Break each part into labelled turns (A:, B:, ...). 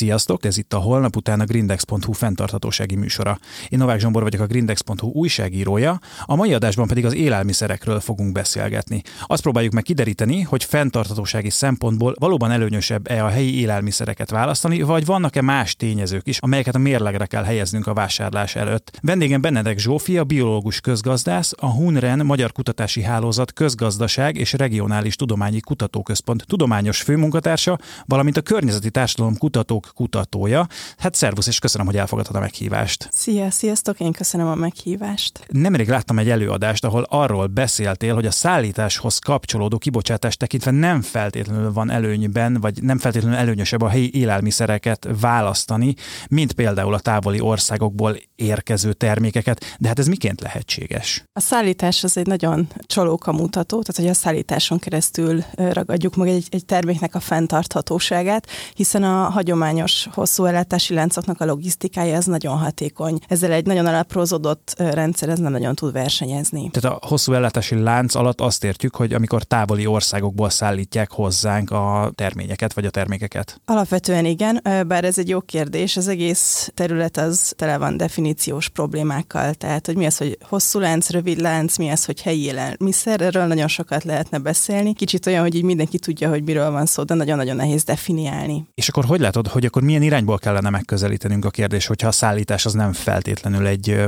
A: Sziasztok, ez itt a holnap után a grindex.hu fenntarthatósági műsora. Én Novák Zsombor vagyok a grindex.hu újságírója, a mai adásban pedig az élelmiszerekről fogunk beszélgetni. Azt próbáljuk meg kideríteni, hogy fenntarthatósági szempontból valóban előnyösebb-e a helyi élelmiszereket választani, vagy vannak-e más tényezők is, amelyeket a mérlegre kell helyeznünk a vásárlás előtt. Vendégem Benedek Zsófia, biológus közgazdász, a Hunren Magyar Kutatási Hálózat közgazdaság és regionális tudományi kutatóközpont tudományos főmunkatársa, valamint a környezeti társadalom kutatók kutatója. Hát szervusz, és köszönöm, hogy elfogadtad a meghívást.
B: Szia, sziasztok, én köszönöm a meghívást.
A: Nemrég láttam egy előadást, ahol arról beszéltél, hogy a szállításhoz kapcsolódó kibocsátás tekintve nem feltétlenül van előnyben, vagy nem feltétlenül előnyösebb a helyi élelmiszereket választani, mint például a távoli országokból érkező termékeket. De hát ez miként lehetséges?
B: A szállítás az egy nagyon csalóka mutató, tehát hogy a szállításon keresztül ragadjuk meg egy, egy terméknek a fenntarthatóságát, hiszen a hagyományos hosszú ellátási láncoknak a logisztikája ez nagyon hatékony. Ezzel egy nagyon alaprózódott rendszer ez nem nagyon tud versenyezni.
A: Tehát a hosszú ellátási lánc alatt azt értjük, hogy amikor távoli országokból szállítják hozzánk a terményeket vagy a termékeket.
B: Alapvetően igen, bár ez egy jó kérdés, az egész terület az tele van definíciós problémákkal, tehát hogy mi az, hogy hosszú lánc, rövid lánc, mi az, hogy helyi élelmiszer, erről nagyon sokat lehetne beszélni. Kicsit olyan, hogy így mindenki tudja, hogy miről van szó, de nagyon-nagyon nehéz definiálni.
A: És akkor hogy látod, hogy akkor milyen irányból kellene megközelítenünk a kérdés, hogyha a szállítás az nem feltétlenül egy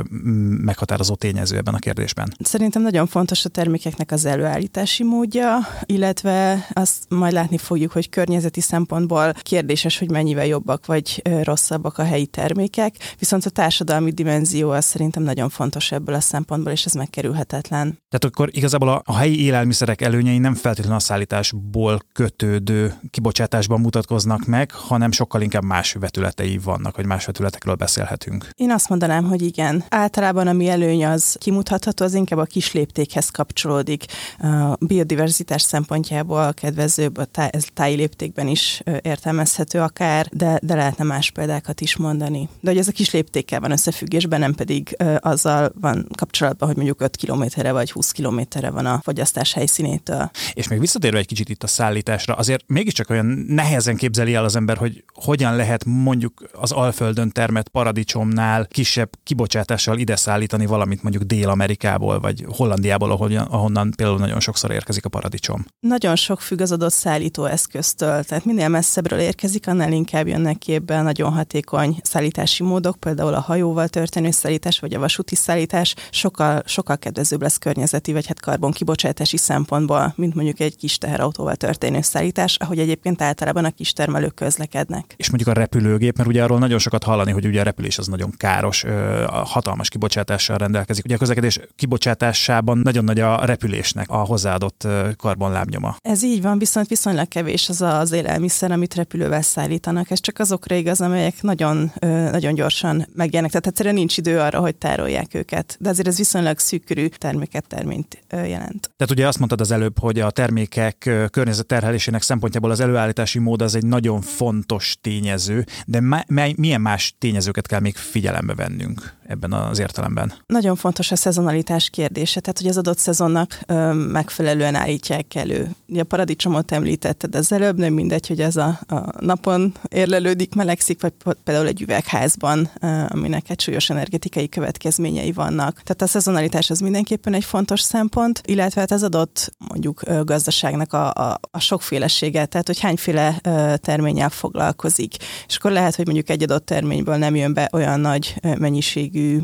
A: meghatározó tényező ebben a kérdésben?
B: Szerintem nagyon fontos a termékeknek az előállítási módja, illetve azt majd látni fogjuk, hogy környezeti szempontból kérdéses, hogy mennyivel jobbak vagy rosszabbak a helyi termékek, viszont a társadalmi dimenzió az szerintem nagyon fontos ebből a szempontból, és ez megkerülhetetlen.
A: Tehát akkor igazából a, a helyi élelmiszerek előnyei nem feltétlenül a szállításból kötődő kibocsátásban mutatkoznak meg, hanem sokkal inkább más vetületei vannak, vagy más vetületekről beszélhetünk.
B: Én azt mondanám, hogy igen. Általában ami előny az kimutatható, az inkább a kis léptékhez kapcsolódik. A biodiverzitás szempontjából kedvezőbb, a tá- ez táji léptékben is értelmezhető akár, de, de lehetne más példákat is mondani. De hogy ez a kis léptékkel van összefüggésben, nem pedig azzal van kapcsolatban, hogy mondjuk 5 kilométerre vagy 20 kilométerre van a fogyasztás helyszínétől.
A: És még visszatérve egy kicsit itt a szállításra, azért mégiscsak olyan nehezen képzeli el az ember, hogy hogyan lehet mondjuk az Alföldön termett paradicsomnál kisebb kibocsátással ide szállítani valamit mondjuk Dél-Amerikából, vagy Hollandiából, ahonnan, ahonnan például nagyon sokszor érkezik a paradicsom.
B: Nagyon sok függ az adott szállítóeszköztől, tehát minél messzebbről érkezik, annál inkább jönnek képbe nagyon hatékony szállítási módok, például a hajóval történő szállítás, vagy a vasúti szállítás sokkal, sokkal kedvezőbb lesz környezeti, vagy hát karbonkibocsátási szempontból, mint mondjuk egy kis teherautóval történő szállítás, ahogy egyébként általában a kis termelők közlekednek.
A: És mondjuk a repülőgép, mert ugye arról nagyon sokat hallani, hogy ugye a repülés az nagyon káros, hatalmas kibocsátással rendelkezik. Ugye a közlekedés kibocsátásában nagyon nagy a repülésnek a hozzáadott karbonlábnyoma.
B: Ez így van, viszont viszonylag kevés az az élelmiszer, amit repülővel szállítanak. Ez csak azokra igaz, amelyek nagyon, nagyon gyorsan megjelennek. Tehát egyszerűen nincs idő arra, hogy tárolják őket. De azért ez viszonylag szűkörű terméket, terményt jelent.
A: Tehát ugye azt mondtad az előbb, hogy a termékek környezetterhelésének szempontjából az előállítási mód az egy nagyon fontos tényező, de milyen más tényezőket kell még figyelembe vennünk ebben az értelemben?
B: Nagyon fontos a szezonalitás kérdése, tehát hogy az adott szezonnak ö, megfelelően állítják elő. Ugye a paradicsomot említetted az előbb, nem mindegy, hogy ez a, a napon érlelődik, melegszik, vagy például egy üvegházban, ö, aminek egy súlyos energetikai következményei vannak. Tehát a szezonalitás az mindenképpen egy fontos szempont, illetve hát az adott mondjuk gazdaságnak a, a, a sokfélesége, tehát hogy hányféle terménnyel foglalkozik. És akkor lehet, hogy mondjuk egy adott terményből nem jön be olyan nagy mennyiségű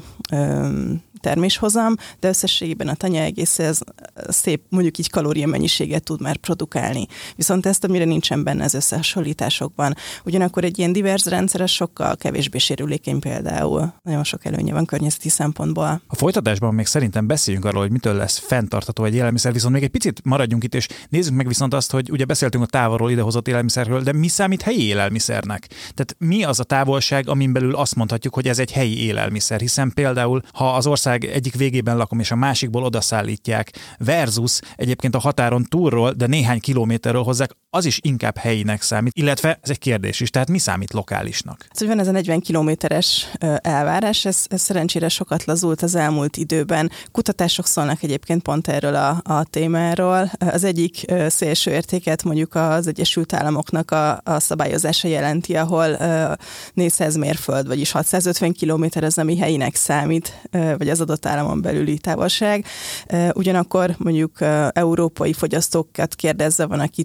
B: terméshozam, de összességében a tanya egész ez szép, mondjuk így kalóriamennyiséget tud már produkálni. Viszont ezt, amire nincsen benne az összehasonlításokban. Ugyanakkor egy ilyen divers rendszer sokkal kevésbé sérülékeny például. Nagyon sok előnye van környezeti szempontból.
A: A folytatásban még szerintem beszéljünk arról, hogy mitől lesz fenntartató egy élelmiszer, viszont még egy picit maradjunk itt, és nézzük meg viszont azt, hogy ugye beszéltünk a távolról idehozott élelmiszerről, de mi számít helyi élelmiszernek? Tehát mi az a távolság, amin belül azt mondhatjuk, hogy ez egy helyi élelmiszer, hiszen például, ha az ország ország egyik végében lakom, és a másikból odaszállítják, versus egyébként a határon túlról, de néhány kilométerről hozzák, az is inkább helyinek számít, illetve ez egy kérdés is, tehát mi számít lokálisnak?
B: Hát, hogy van ez a 40 kilométeres elvárás, ez, ez szerencsére sokat lazult az elmúlt időben. Kutatások szólnak egyébként pont erről a, a témáról. Az egyik szélső értéket mondjuk az Egyesült Államoknak a, a szabályozása jelenti, ahol 400 mérföld, vagyis 650 kilométer az, ami helyinek számít, vagy az adott államon belüli távolság. Ugyanakkor mondjuk európai fogyasztókat kérdezve van, aki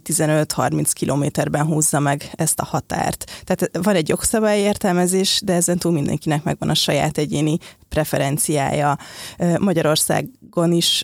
B: 15-30 kilométerben húzza meg ezt a határt. Tehát van egy jogszabály értelmezés, de ezen túl mindenkinek megvan a saját egyéni preferenciája. Magyarországon is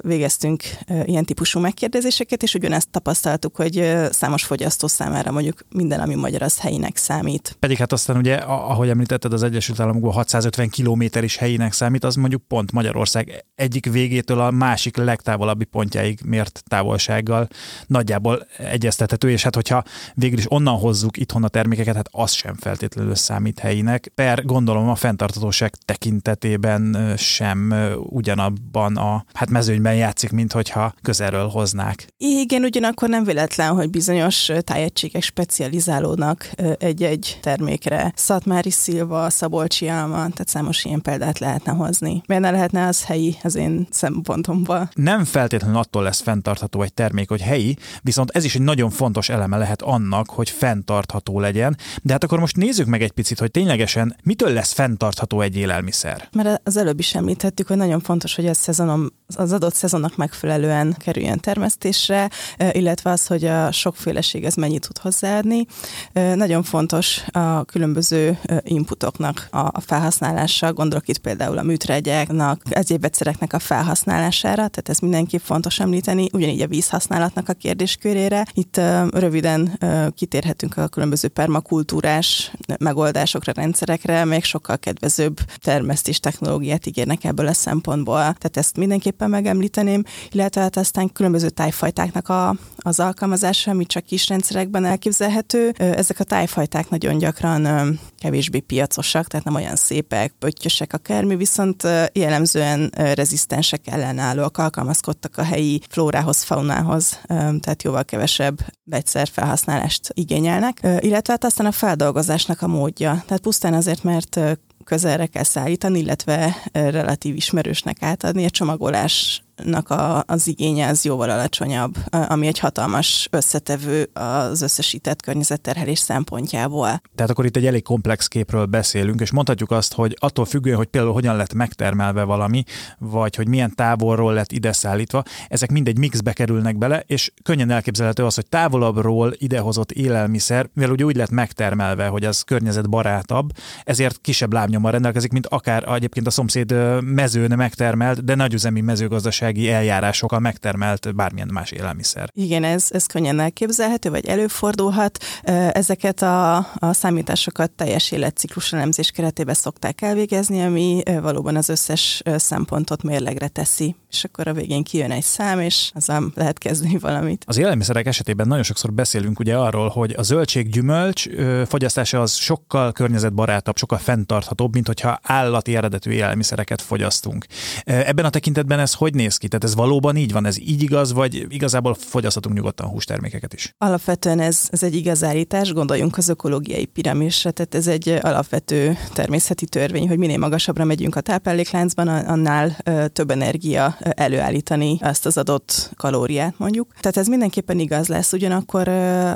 B: végeztünk ilyen típusú megkérdezéseket, és ugyanezt tapasztaltuk, hogy számos fogyasztó számára mondjuk minden, ami magyar, az helyinek számít.
A: Pedig hát aztán ugye, ahogy említetted, az Egyesült Államokban 650 kilométer is helyinek számít, az mondjuk pont Magyarország egyik végétől a másik legtávolabbi pontjáig mért távolsággal nagyjából egyeztethető, és hát hogyha végül is onnan hozzuk itthon a termékeket, hát az sem feltétlenül számít helyinek. Per gondolom a fenntartatóság tekintet tekintetében sem ugyanabban a hát mezőnyben játszik, mint hogyha közelről hoznák.
B: Igen, ugyanakkor nem véletlen, hogy bizonyos tájegységek specializálódnak egy-egy termékre. Szatmári Szilva, Szabolcsi Alma, tehát számos ilyen példát lehetne hozni. Miért ne lehetne az helyi az én szempontomban?
A: Nem feltétlenül attól lesz fenntartható egy termék, hogy helyi, viszont ez is egy nagyon fontos eleme lehet annak, hogy fenntartható legyen. De hát akkor most nézzük meg egy picit, hogy ténylegesen mitől lesz fenntartható egy élelmiszer.
B: Mert az előbb is említettük, hogy nagyon fontos, hogy a szezonom, az adott szezonnak megfelelően kerüljön termesztésre, illetve az, hogy a sokféleség ez mennyit tud hozzáadni. Nagyon fontos a különböző inputoknak a felhasználása, gondolok itt például a műtrágyáknak, egyéb vegyszereknek a felhasználására, tehát ez mindenképp fontos említeni, ugyanígy a vízhasználatnak a kérdéskörére. Itt röviden kitérhetünk a különböző permakultúrás megoldásokra, rendszerekre, még sokkal kedvezőbb termesztés és technológiát ígérnek ebből a szempontból. Tehát ezt mindenképpen megemlíteném, illetve hát aztán különböző tájfajtáknak a, az alkalmazása, ami csak kis rendszerekben elképzelhető. Ezek a tájfajták nagyon gyakran kevésbé piacosak, tehát nem olyan szépek, pöttyösek akármi, viszont jellemzően rezisztensek, ellenállóak, alkalmazkodtak a helyi flórához, faunához, tehát jóval kevesebb vegyszer felhasználást igényelnek, illetve hát aztán a feldolgozásnak a módja. Tehát pusztán azért, mert közelre kell szállítani, illetve relatív ismerősnek átadni. A csomagolás a, az igénye az jóval alacsonyabb, ami egy hatalmas összetevő az összesített környezetterhelés szempontjából.
A: Tehát akkor itt egy elég komplex képről beszélünk, és mondhatjuk azt, hogy attól függően, hogy például hogyan lett megtermelve valami, vagy hogy milyen távolról lett ide szállítva, ezek mindegy mixbe kerülnek bele, és könnyen elképzelhető az, hogy távolabbról idehozott élelmiszer, mivel ugye úgy lett megtermelve, hogy az környezetbarátabb, ezért kisebb lábnyommal rendelkezik, mint akár egyébként a szomszéd mezőn megtermelt, de nagyüzemi mezőgazdaság gazdasági eljárásokkal megtermelt bármilyen más élelmiszer.
B: Igen, ez, ez könnyen elképzelhető, vagy előfordulhat. Ezeket a, a számításokat teljes életciklus elemzés keretében szokták elvégezni, ami valóban az összes szempontot mérlegre teszi, és akkor a végén kijön egy szám, és azzal lehet kezdeni valamit.
A: Az élelmiszerek esetében nagyon sokszor beszélünk ugye arról, hogy a zöldség gyümölcs fogyasztása az sokkal környezetbarátabb, sokkal fenntarthatóbb, mint hogyha állati eredetű élelmiszereket fogyasztunk. Ebben a tekintetben ez hogy néz ki? Tehát ez valóban így van, ez így igaz, vagy igazából fogyasztatunk nyugodtan hústermékeket is?
B: Alapvetően ez, ez egy igaz állítás, gondoljunk az ökológiai piramisra, tehát ez egy alapvető természeti törvény, hogy minél magasabbra megyünk a táplálékláncban, annál több energia előállítani ezt az adott kalóriát mondjuk. Tehát ez mindenképpen igaz lesz, ugyanakkor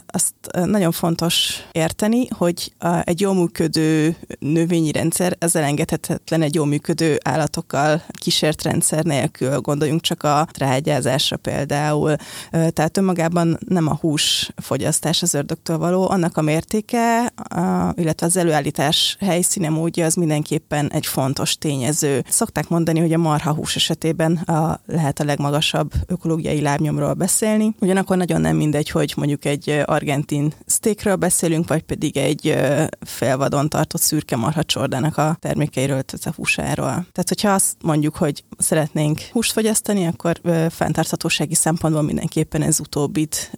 B: azt nagyon fontos érteni, hogy egy jól működő növényi rendszer, ez elengedhetetlen egy jól működő állatokkal kísért rendszer nélkül, gondoljunk gondoljunk csak a trágyázásra például. Tehát önmagában nem a hús fogyasztás az ördögtől való, annak a mértéke, illetve az előállítás helyszíne módja az mindenképpen egy fontos tényező. Szokták mondani, hogy a marha hús esetében a, lehet a legmagasabb ökológiai lábnyomról beszélni. Ugyanakkor nagyon nem mindegy, hogy mondjuk egy argentin steakről beszélünk, vagy pedig egy felvadon tartott szürke marha csordának a termékeiről, tehát a húsáról. Tehát, hogyha azt mondjuk, hogy szeretnénk húst fogyasztani, akkor fenntarthatósági szempontból mindenképpen ez utóbbit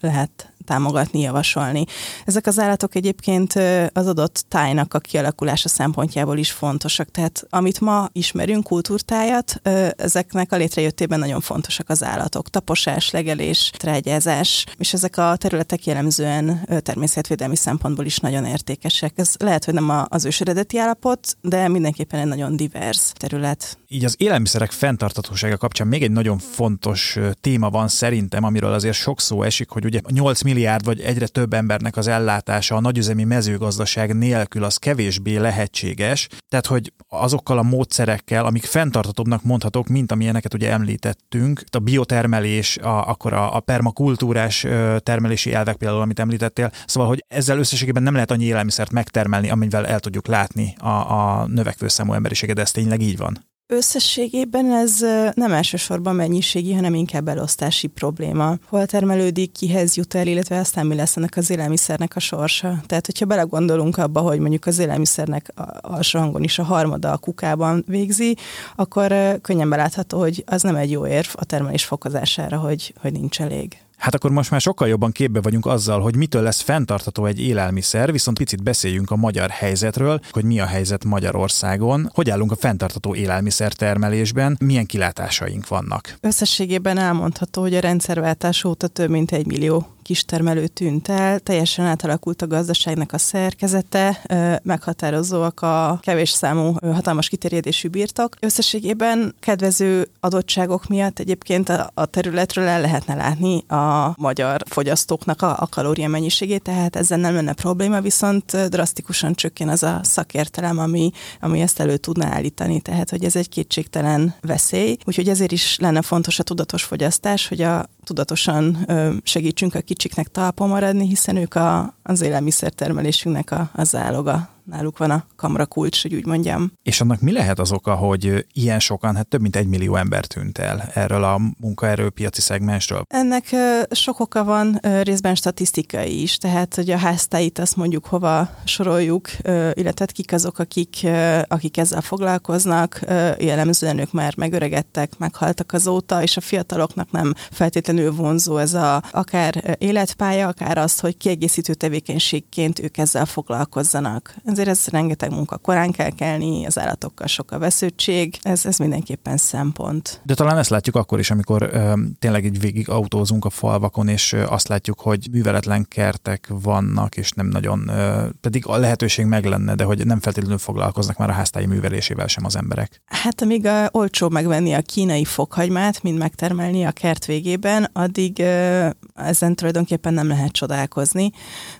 B: lehet támogatni, javasolni. Ezek az állatok egyébként az adott tájnak a kialakulása szempontjából is fontosak. Tehát amit ma ismerünk, kultúrtájat, ezeknek a létrejöttében nagyon fontosak az állatok. Taposás, legelés, trágyázás, és ezek a területek jellemzően természetvédelmi szempontból is nagyon értékesek. Ez lehet, hogy nem az ős eredeti állapot, de mindenképpen egy nagyon divers terület.
A: Így az élelmiszerek fenntartatósága kapcsán még egy nagyon fontos téma van szerintem, amiről azért sok szó esik, hogy ugye 8 milliárd vagy egyre több embernek az ellátása a nagyüzemi mezőgazdaság nélkül az kevésbé lehetséges. Tehát, hogy azokkal a módszerekkel, amik fenntartatóbbnak mondhatók, mint amilyeneket ugye említettünk, a biotermelés, a, akkor a, a permakultúrás termelési elvek például, amit említettél, szóval, hogy ezzel összességében nem lehet annyi élelmiszert megtermelni, amivel el tudjuk látni a, a növekvő számú emberiséget, ez tényleg így van.
B: Összességében ez nem elsősorban mennyiségi, hanem inkább elosztási probléma. Hol termelődik, kihez jut el, illetve aztán mi lesz ennek az élelmiszernek a sorsa. Tehát, hogyha belegondolunk abba, hogy mondjuk az élelmiszernek alsó hangon is a harmada a kukában végzi, akkor könnyen belátható, hogy az nem egy jó érv a termelés fokozására, hogy, hogy nincs elég.
A: Hát akkor most már sokkal jobban képbe vagyunk azzal, hogy mitől lesz fenntartató egy élelmiszer, viszont picit beszéljünk a magyar helyzetről, hogy mi a helyzet Magyarországon, hogy állunk a fenntartató élelmiszer termelésben, milyen kilátásaink vannak.
B: Összességében elmondható, hogy a rendszerváltás óta több mint egy millió kistermelő tűnt el, teljesen átalakult a gazdaságnak a szerkezete, meghatározóak a kevés számú hatalmas kiterjedésű birtok. Összességében kedvező adottságok miatt egyébként a területről el lehetne látni a magyar fogyasztóknak a, a kalória mennyiségét, tehát ezzel nem lenne probléma, viszont drasztikusan csökken az a szakértelem, ami, ami ezt elő tudná állítani, tehát hogy ez egy kétségtelen veszély. Úgyhogy ezért is lenne fontos a tudatos fogyasztás, hogy a tudatosan segítsünk a kicsiknek talpon maradni, hiszen ők a, az élelmiszertermelésünknek a, a záloga náluk van a kamra kulcs, hogy úgy mondjam.
A: És annak mi lehet az oka, hogy ilyen sokan, hát több mint egy millió ember tűnt el erről a munkaerőpiaci szegmensről?
B: Ennek sok oka van, részben statisztikai is, tehát hogy a háztáit azt mondjuk hova soroljuk, illetve kik azok, akik, akik ezzel foglalkoznak, jellemzően ők már megöregedtek, meghaltak azóta, és a fiataloknak nem feltétlenül vonzó ez a akár életpálya, akár az, hogy kiegészítő tevékenységként ők ezzel foglalkozzanak azért ez rengeteg munka. Korán kell kelni, az állatokkal sok a vesződtség, ez, ez mindenképpen szempont.
A: De talán ezt látjuk akkor is, amikor ö, tényleg egy végig autózunk a falvakon, és ö, azt látjuk, hogy műveletlen kertek vannak, és nem nagyon, ö, pedig a lehetőség meg lenne, de hogy nem feltétlenül foglalkoznak már a háztáji művelésével sem az emberek.
B: Hát amíg a, olcsó megvenni a kínai fokhagymát, mint megtermelni a kert végében, addig ö, ezen tulajdonképpen nem lehet csodálkozni.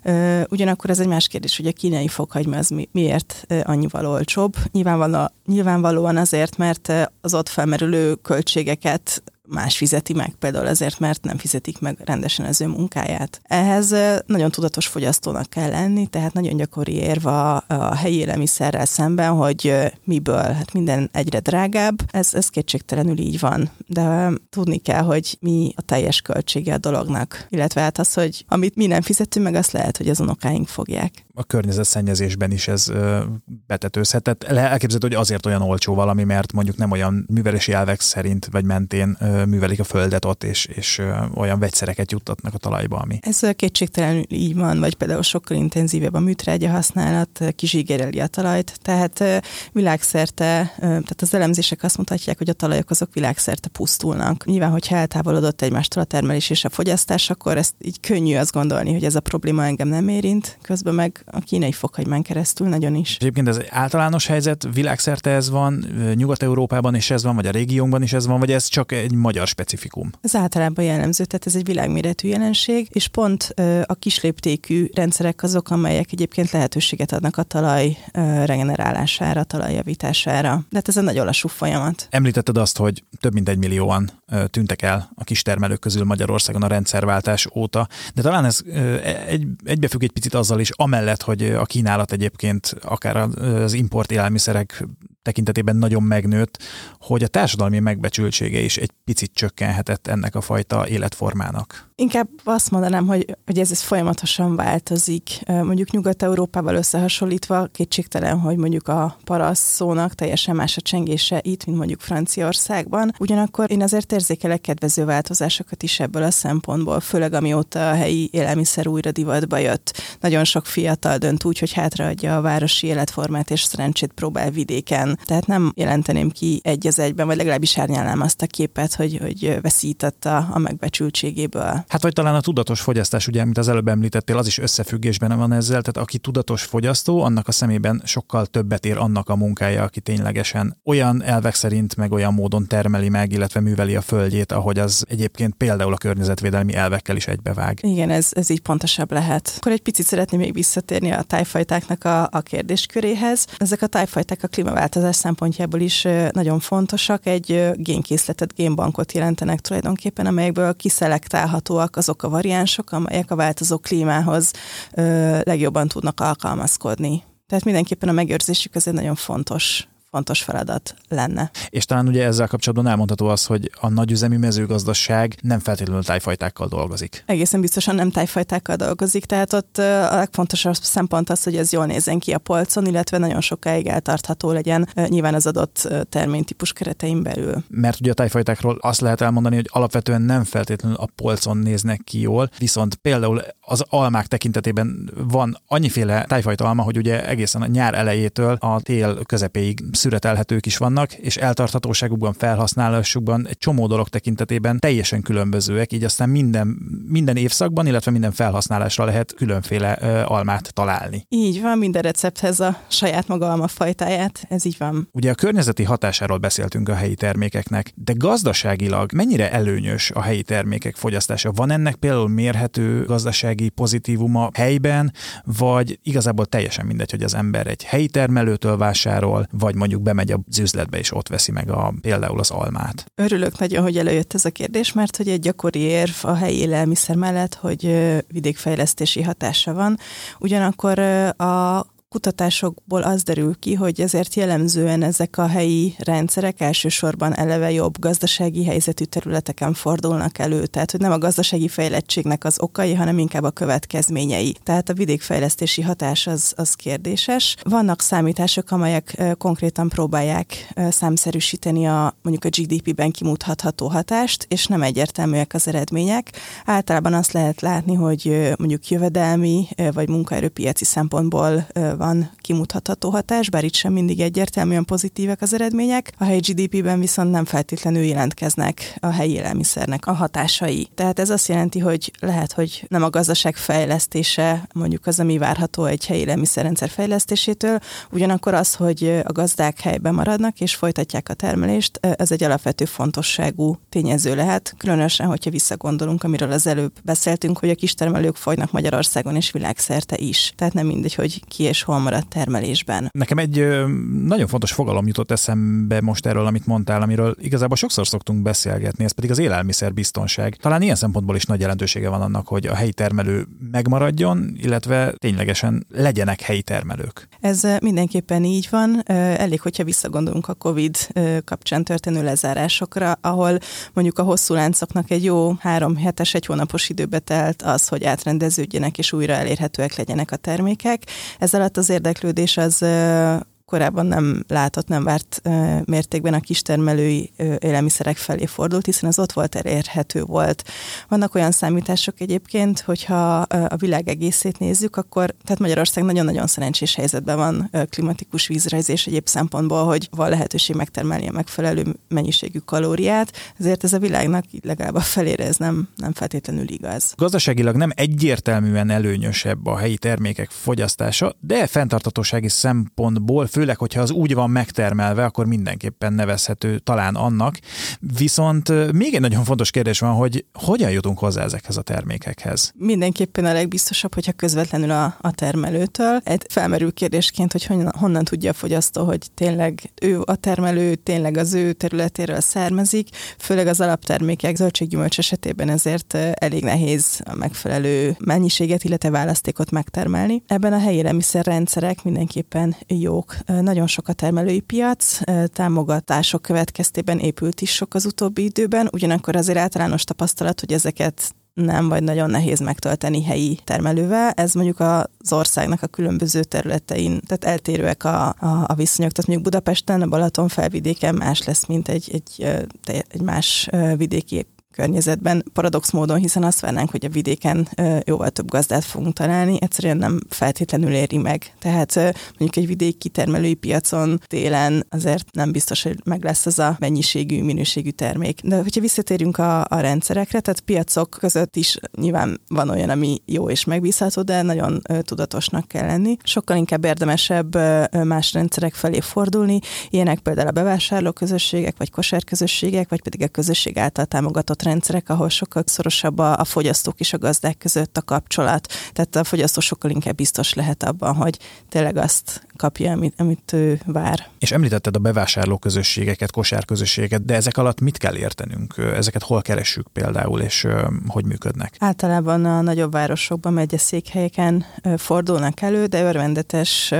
B: Ö, ugyanakkor ez egy más kérdés, hogy a kínai fokhagyma az mi, miért annyival olcsóbb. Nyilvánvaló, nyilvánvalóan azért, mert az ott felmerülő költségeket más fizeti meg, például ezért, mert nem fizetik meg rendesen az ő munkáját. Ehhez nagyon tudatos fogyasztónak kell lenni, tehát nagyon gyakori érv a, a helyi élelmiszerrel szemben, hogy miből, hát minden egyre drágább, ez, ez kétségtelenül így van, de tudni kell, hogy mi a teljes költsége a dolognak, illetve hát az, hogy amit mi nem fizetünk meg, azt lehet, hogy az unokáink fogják.
A: A környezetszennyezésben is ez betetőzhet. Tehát elképzelhető, hogy azért olyan olcsó valami, mert mondjuk nem olyan művelési elvek szerint vagy mentén művelik a földet ott, és, és olyan vegyszereket juttatnak a talajba, ami.
B: Ez kétségtelenül így van, vagy például sokkal intenzívebb a műtrágya használat, kizsigereli a talajt, tehát világszerte, tehát az elemzések azt mutatják, hogy a talajok azok világszerte pusztulnak. Nyilván, hogyha eltávolodott egymástól a termelés és a fogyasztás, akkor ezt így könnyű azt gondolni, hogy ez a probléma engem nem érint, közben meg a kínai fokhagymán keresztül nagyon is.
A: Egyébként ez egy általános helyzet, világszerte ez van, Nyugat-Európában is ez van, vagy a régiónkban is ez van, vagy ez csak egy magyar specifikum?
B: Ez általában jellemző, tehát ez egy világméretű jelenség, és pont a kisléptékű rendszerek azok, amelyek egyébként lehetőséget adnak a talaj regenerálására, talajjavítására. De hát ez egy nagyon lassú folyamat.
A: Említetted azt, hogy több mint egy millióan tűntek el a kistermelők közül Magyarországon a rendszerváltás óta, de talán ez egy, egybefügg egy picit azzal is, amellett, hogy a kínálat egyébként akár az import élelmiszerek tekintetében nagyon megnőtt, hogy a társadalmi megbecsültsége is egy picit csökkenhetett ennek a fajta életformának.
B: Inkább azt mondanám, hogy, hogy ez, ez folyamatosan változik. Mondjuk Nyugat-Európával összehasonlítva kétségtelen, hogy mondjuk a parasz szónak teljesen más a csengése itt, mint mondjuk Franciaországban. Ugyanakkor én azért érzékelek kedvező változásokat is ebből a szempontból, főleg amióta a helyi élelmiszer újra divatba jött. Nagyon sok fiatal dönt úgy, hogy hátraadja a városi életformát és szerencsét próbál vidéken. Tehát nem jelenteném ki egy az egyben, vagy legalábbis árnyálnám azt a képet, hogy, hogy veszített a, a megbecsültségéből.
A: Hát vagy talán a tudatos fogyasztás, ugye, amit az előbb említettél, az is összefüggésben van ezzel, tehát aki tudatos fogyasztó, annak a szemében sokkal többet ér annak a munkája, aki ténylegesen olyan elvek szerint, meg olyan módon termeli meg, illetve műveli a földjét, ahogy az egyébként például a környezetvédelmi elvekkel is egybevág.
B: Igen, ez, ez így pontosabb lehet. Akkor egy picit szeretném még visszatérni a tájfajtáknak a, a kérdésköréhez. Ezek a tájfajták a klímaváltozás szempontjából is nagyon fontosak. Egy génkészletet, génbankot jelentenek tulajdonképpen, amelyekből kiszelektálhatóak azok a variánsok, amelyek a változó klímához legjobban tudnak alkalmazkodni. Tehát mindenképpen a megőrzésük ez egy nagyon fontos fontos feladat lenne.
A: És talán ugye ezzel kapcsolatban elmondható az, hogy a nagyüzemi mezőgazdaság nem feltétlenül tájfajtákkal dolgozik.
B: Egészen biztosan nem tájfajtákkal dolgozik, tehát ott a legfontosabb szempont az, hogy ez jól nézzen ki a polcon, illetve nagyon sokáig eltartható legyen nyilván az adott terménytípus keretein belül.
A: Mert ugye a tájfajtákról azt lehet elmondani, hogy alapvetően nem feltétlenül a polcon néznek ki jól, viszont például az almák tekintetében van annyiféle tájfajta alma, hogy ugye egészen a nyár elejétől a tél közepéig szüretelhetők is vannak, és eltarthatóságukban, felhasználásukban egy csomó dolog tekintetében teljesen különbözőek, így aztán minden, minden évszakban, illetve minden felhasználásra lehet különféle ö, almát találni.
B: Így van, minden recepthez a saját maga almafajtáját, ez így van.
A: Ugye a környezeti hatásáról beszéltünk a helyi termékeknek, de gazdaságilag mennyire előnyös a helyi termékek fogyasztása? Van ennek például mérhető gazdasági pozitívuma helyben, vagy igazából teljesen mindegy, hogy az ember egy helyi termelőtől vásárol, vagy mondjuk bemegy az üzletbe és ott veszi meg a, például az almát.
B: Örülök nagyon, hogy előjött ez a kérdés, mert hogy egy gyakori érv a helyi élelmiszer mellett, hogy vidékfejlesztési hatása van. Ugyanakkor a kutatásokból az derül ki, hogy ezért jellemzően ezek a helyi rendszerek elsősorban eleve jobb gazdasági helyzetű területeken fordulnak elő. Tehát, hogy nem a gazdasági fejlettségnek az okai, hanem inkább a következményei. Tehát a vidékfejlesztési hatás az, az kérdéses. Vannak számítások, amelyek konkrétan próbálják számszerűsíteni a mondjuk a GDP-ben kimutatható hatást, és nem egyértelműek az eredmények. Általában azt lehet látni, hogy mondjuk jövedelmi vagy munkaerőpiaci szempontból van kimutatható hatás, bár itt sem mindig egyértelműen pozitívek az eredmények. A helyi GDP-ben viszont nem feltétlenül jelentkeznek a helyi élelmiszernek a hatásai. Tehát ez azt jelenti, hogy lehet, hogy nem a gazdaság fejlesztése mondjuk az, ami várható egy helyi élelmiszerrendszer fejlesztésétől, ugyanakkor az, hogy a gazdák helyben maradnak és folytatják a termelést, ez egy alapvető fontosságú tényező lehet, különösen, hogyha visszagondolunk, amiről az előbb beszéltünk, hogy a kistermelők folynak Magyarországon és világszerte is. Tehát nem mindegy, hogy ki és hol maradt termelésben.
A: Nekem egy nagyon fontos fogalom jutott eszembe most erről, amit mondtál, amiről igazából sokszor szoktunk beszélgetni, ez pedig az élelmiszerbiztonság. Talán ilyen szempontból is nagy jelentősége van annak, hogy a helyi termelő megmaradjon, illetve ténylegesen legyenek helyi termelők.
B: Ez mindenképpen így van. Elég, hogyha visszagondolunk a COVID kapcsán történő lezárásokra, ahol mondjuk a hosszú láncoknak egy jó három hetes, egy hónapos időbe telt az, hogy átrendeződjenek és újra elérhetőek legyenek a termékek. Ez alatt az érdeklődés az korábban nem látott, nem várt mértékben a kistermelői élelmiszerek felé fordult, hiszen az ott volt elérhető volt. Vannak olyan számítások egyébként, hogyha a világ egészét nézzük, akkor tehát Magyarország nagyon-nagyon szerencsés helyzetben van klimatikus vízrajzés egyéb szempontból, hogy van lehetőség megtermelni a megfelelő mennyiségű kalóriát, ezért ez a világnak legalább a felére ez nem, nem feltétlenül igaz.
A: Gazdaságilag nem egyértelműen előnyösebb a helyi termékek fogyasztása, de fenntartatósági szempontból főleg, hogyha az úgy van megtermelve, akkor mindenképpen nevezhető talán annak. Viszont még egy nagyon fontos kérdés van, hogy hogyan jutunk hozzá ezekhez a termékekhez?
B: Mindenképpen a legbiztosabb, hogyha közvetlenül a, a termelőtől. Egy felmerül kérdésként, hogy honnan, honnan tudja a fogyasztó, hogy tényleg ő a termelő, tényleg az ő területéről származik, főleg az alaptermékek zöldséggyümölcs esetében ezért elég nehéz a megfelelő mennyiséget, illetve választékot megtermelni. Ebben a helyi rendszerek mindenképpen jók nagyon sok a termelői piac, támogatások következtében épült is sok az utóbbi időben, ugyanakkor azért általános tapasztalat, hogy ezeket nem, vagy nagyon nehéz megtölteni helyi termelővel. Ez mondjuk az országnak a különböző területein, tehát eltérőek a, a, a viszonyok. Tehát mondjuk Budapesten, a Balaton felvidéken más lesz, mint egy, egy, egy más vidéki környezetben, paradox módon, hiszen azt várnánk, hogy a vidéken jóval több gazdát fogunk találni, egyszerűen nem feltétlenül éri meg. Tehát mondjuk egy vidéki kitermelői piacon télen azért nem biztos, hogy meg lesz az a mennyiségű, minőségű termék. De hogyha visszatérünk a, a rendszerekre, tehát piacok között is nyilván van olyan, ami jó és megbízható, de nagyon tudatosnak kell lenni. Sokkal inkább érdemesebb más rendszerek felé fordulni, ilyenek például a bevásárlóközösségek, vagy kosárközösségek, vagy pedig a közösség által támogatott rendszerek, ahol sokkal szorosabb a, a fogyasztók és a gazdák között a kapcsolat. Tehát a fogyasztó sokkal inkább biztos lehet abban, hogy tényleg azt kapja, amit, amit ő vár.
A: És említetted a bevásárló közösségeket, kosárközösségeket, de ezek alatt mit kell értenünk? Ezeket hol keressük például, és hogy működnek?
B: Általában a nagyobb városokban, székhelyeken fordulnak elő, de örvendetes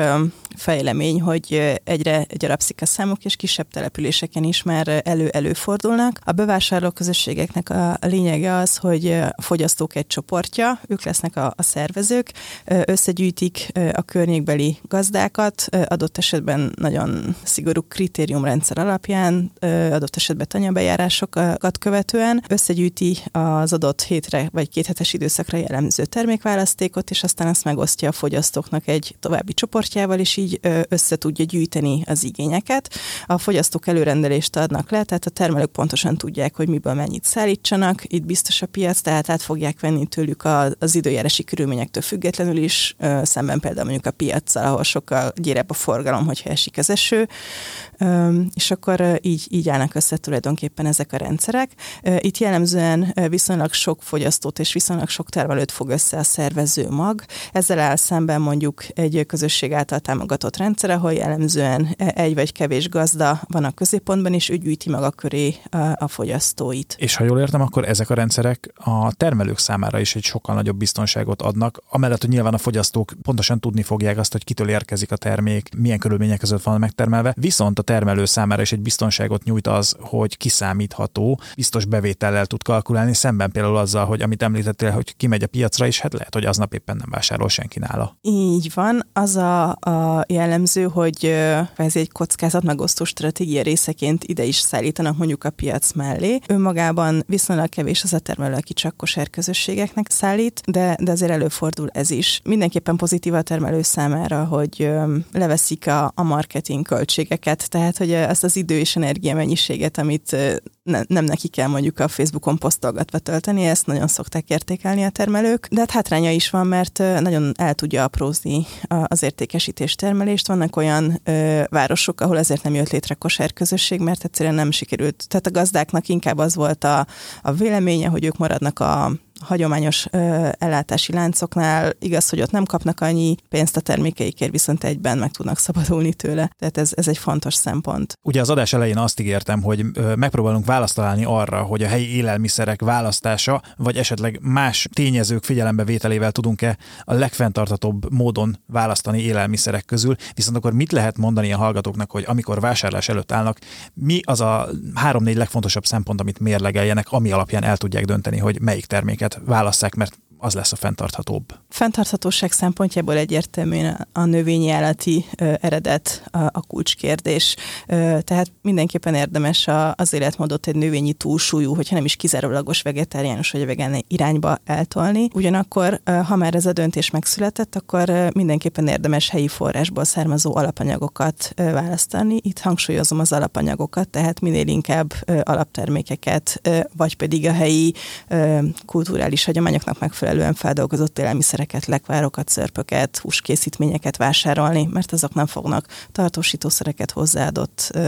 B: fejlemény, hogy egyre gyarapszik a számok, és kisebb településeken is már elő-előfordulnak. A bevásárló közösségeknek a lényege az, hogy a fogyasztók egy csoportja, ők lesznek a, a szervezők, összegyűjtik a környékbeli gazdákat, adott esetben nagyon szigorú kritériumrendszer alapján, adott esetben tanyabejárásokat követően, összegyűjti az adott hétre vagy két hetes időszakra jellemző termékválasztékot, és aztán azt megosztja a fogyasztóknak egy további csoportjával, és így össze tudja gyűjteni az igényeket. A fogyasztók előrendelést adnak le, tehát a termelők pontosan tudják, hogy miből mennyit szállítsanak. Itt biztos a piac, tehát át fogják venni tőlük az időjárási körülményektől függetlenül is, szemben például mondjuk a piaccal, ahol sokkal gyérebb a forgalom, hogyha esik az eső. És akkor így, így állnak össze tulajdonképpen ezek a rendszerek. Itt jellemzően viszonylag sok fogyasztót és viszonylag sok termelőt fog össze a szervező mag. Ezzel áll szemben mondjuk egy közösség által támogatott rendszer, ahol jellemzően egy vagy kevés gazda van a középpontban, és ő gyűjti maga köré a, a fogyasztóit.
A: És ha jól értem, akkor ezek a rendszerek a termelők számára is egy sokkal nagyobb biztonságot adnak, amellett, hogy nyilván a fogyasztók pontosan tudni fogják azt, hogy kitől érkezik a termék, milyen körülmények között van megtermelve, viszont a termelő számára is egy biztonságot nyújt az, hogy kiszámítható, biztos bevétellel tud kalkulálni, szemben például azzal, hogy amit említettél, hogy kimegy a piacra, és hát lehet, hogy aznap éppen nem vásárol senki nála.
B: Így van, az a, a jellemző, hogy ez egy kockázat megosztó stratégia részeként ide is szállítanak mondjuk a piac mellé. Önmagában viszonylag kevés az a termelő, aki csak kosárközösségeknek szállít, de, de azért előfordul ez is. Mindenképpen pozitív a termelő számára, hogy leveszik a, a marketing költségeket, tehát hogy azt az idő és energia mennyiséget, amit ne, nem neki kell mondjuk a Facebookon posztolgatva tölteni, ezt nagyon szokták értékelni a termelők, de hát hátránya is van, mert nagyon el tudja aprózni az értékesítés termelést. Vannak olyan ö, városok, ahol ezért nem jött létre kosárközösség, mert egyszerűen nem sikerült. Tehát a gazdáknak inkább az volt a, a véleménye, hogy ők maradnak a hagyományos ö, ellátási láncoknál igaz, hogy ott nem kapnak annyi pénzt a termékeikért, viszont egyben meg tudnak szabadulni tőle. Tehát ez, ez egy fontos szempont.
A: Ugye az adás elején azt ígértem, hogy megpróbálunk választ találni arra, hogy a helyi élelmiszerek választása, vagy esetleg más tényezők figyelembevételével tudunk-e a legfenntartatóbb módon választani élelmiszerek közül. Viszont akkor mit lehet mondani a hallgatóknak, hogy amikor vásárlás előtt állnak, mi az a három-négy legfontosabb szempont, amit mérlegeljenek, ami alapján el tudják dönteni, hogy melyik terméket terméket válasszák, mert az lesz a fenntarthatóbb.
B: Fenntarthatóság szempontjából egyértelműen a növényi állati eredet a, a kulcskérdés. Tehát mindenképpen érdemes a, az életmódot egy növényi túlsúlyú, hogyha nem is kizárólagos vegetáriánus vagy vegán irányba eltolni. Ugyanakkor, ha már ez a döntés megszületett, akkor mindenképpen érdemes helyi forrásból származó alapanyagokat választani. Itt hangsúlyozom az alapanyagokat, tehát minél inkább alaptermékeket, vagy pedig a helyi kulturális hagyományoknak megfelelő megfelelően feldolgozott élelmiszereket, lekvárokat, szörpöket, húskészítményeket vásárolni, mert azok nem fognak tartósítószereket, hozzáadott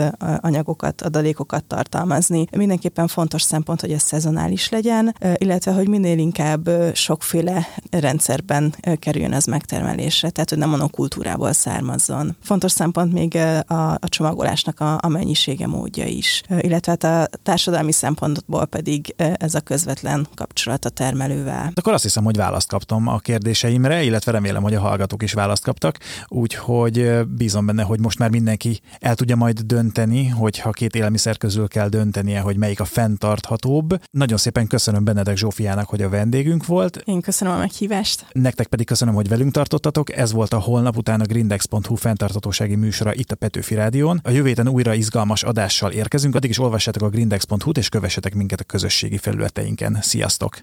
B: anyagokat, adalékokat tartalmazni. Mindenképpen fontos szempont, hogy ez szezonális legyen, illetve hogy minél inkább sokféle rendszerben kerüljön ez megtermelésre, tehát hogy nem monokultúrából származzon. Fontos szempont még a, a csomagolásnak a, a mennyisége módja is, illetve hát a társadalmi szempontból pedig ez a közvetlen kapcsolat a termelővel.
A: Akkor azt hiszem, hogy választ kaptam a kérdéseimre, illetve remélem, hogy a hallgatók is választ kaptak, úgyhogy bízom benne, hogy most már mindenki el tudja majd dönteni, hogyha két élelmiszer közül kell döntenie, hogy melyik a fenntarthatóbb. Nagyon szépen köszönöm Benedek Zsófiának, hogy a vendégünk volt.
B: Én köszönöm a meghívást.
A: Nektek pedig köszönöm, hogy velünk tartottatok. Ez volt a holnap után a grindex.hu fenntarthatósági műsora itt a Petőfi Rádión. A jövő héten újra izgalmas adással érkezünk, addig is olvassátok a grindex.hu-t és kövessetek minket a közösségi felületeinken. Sziasztok!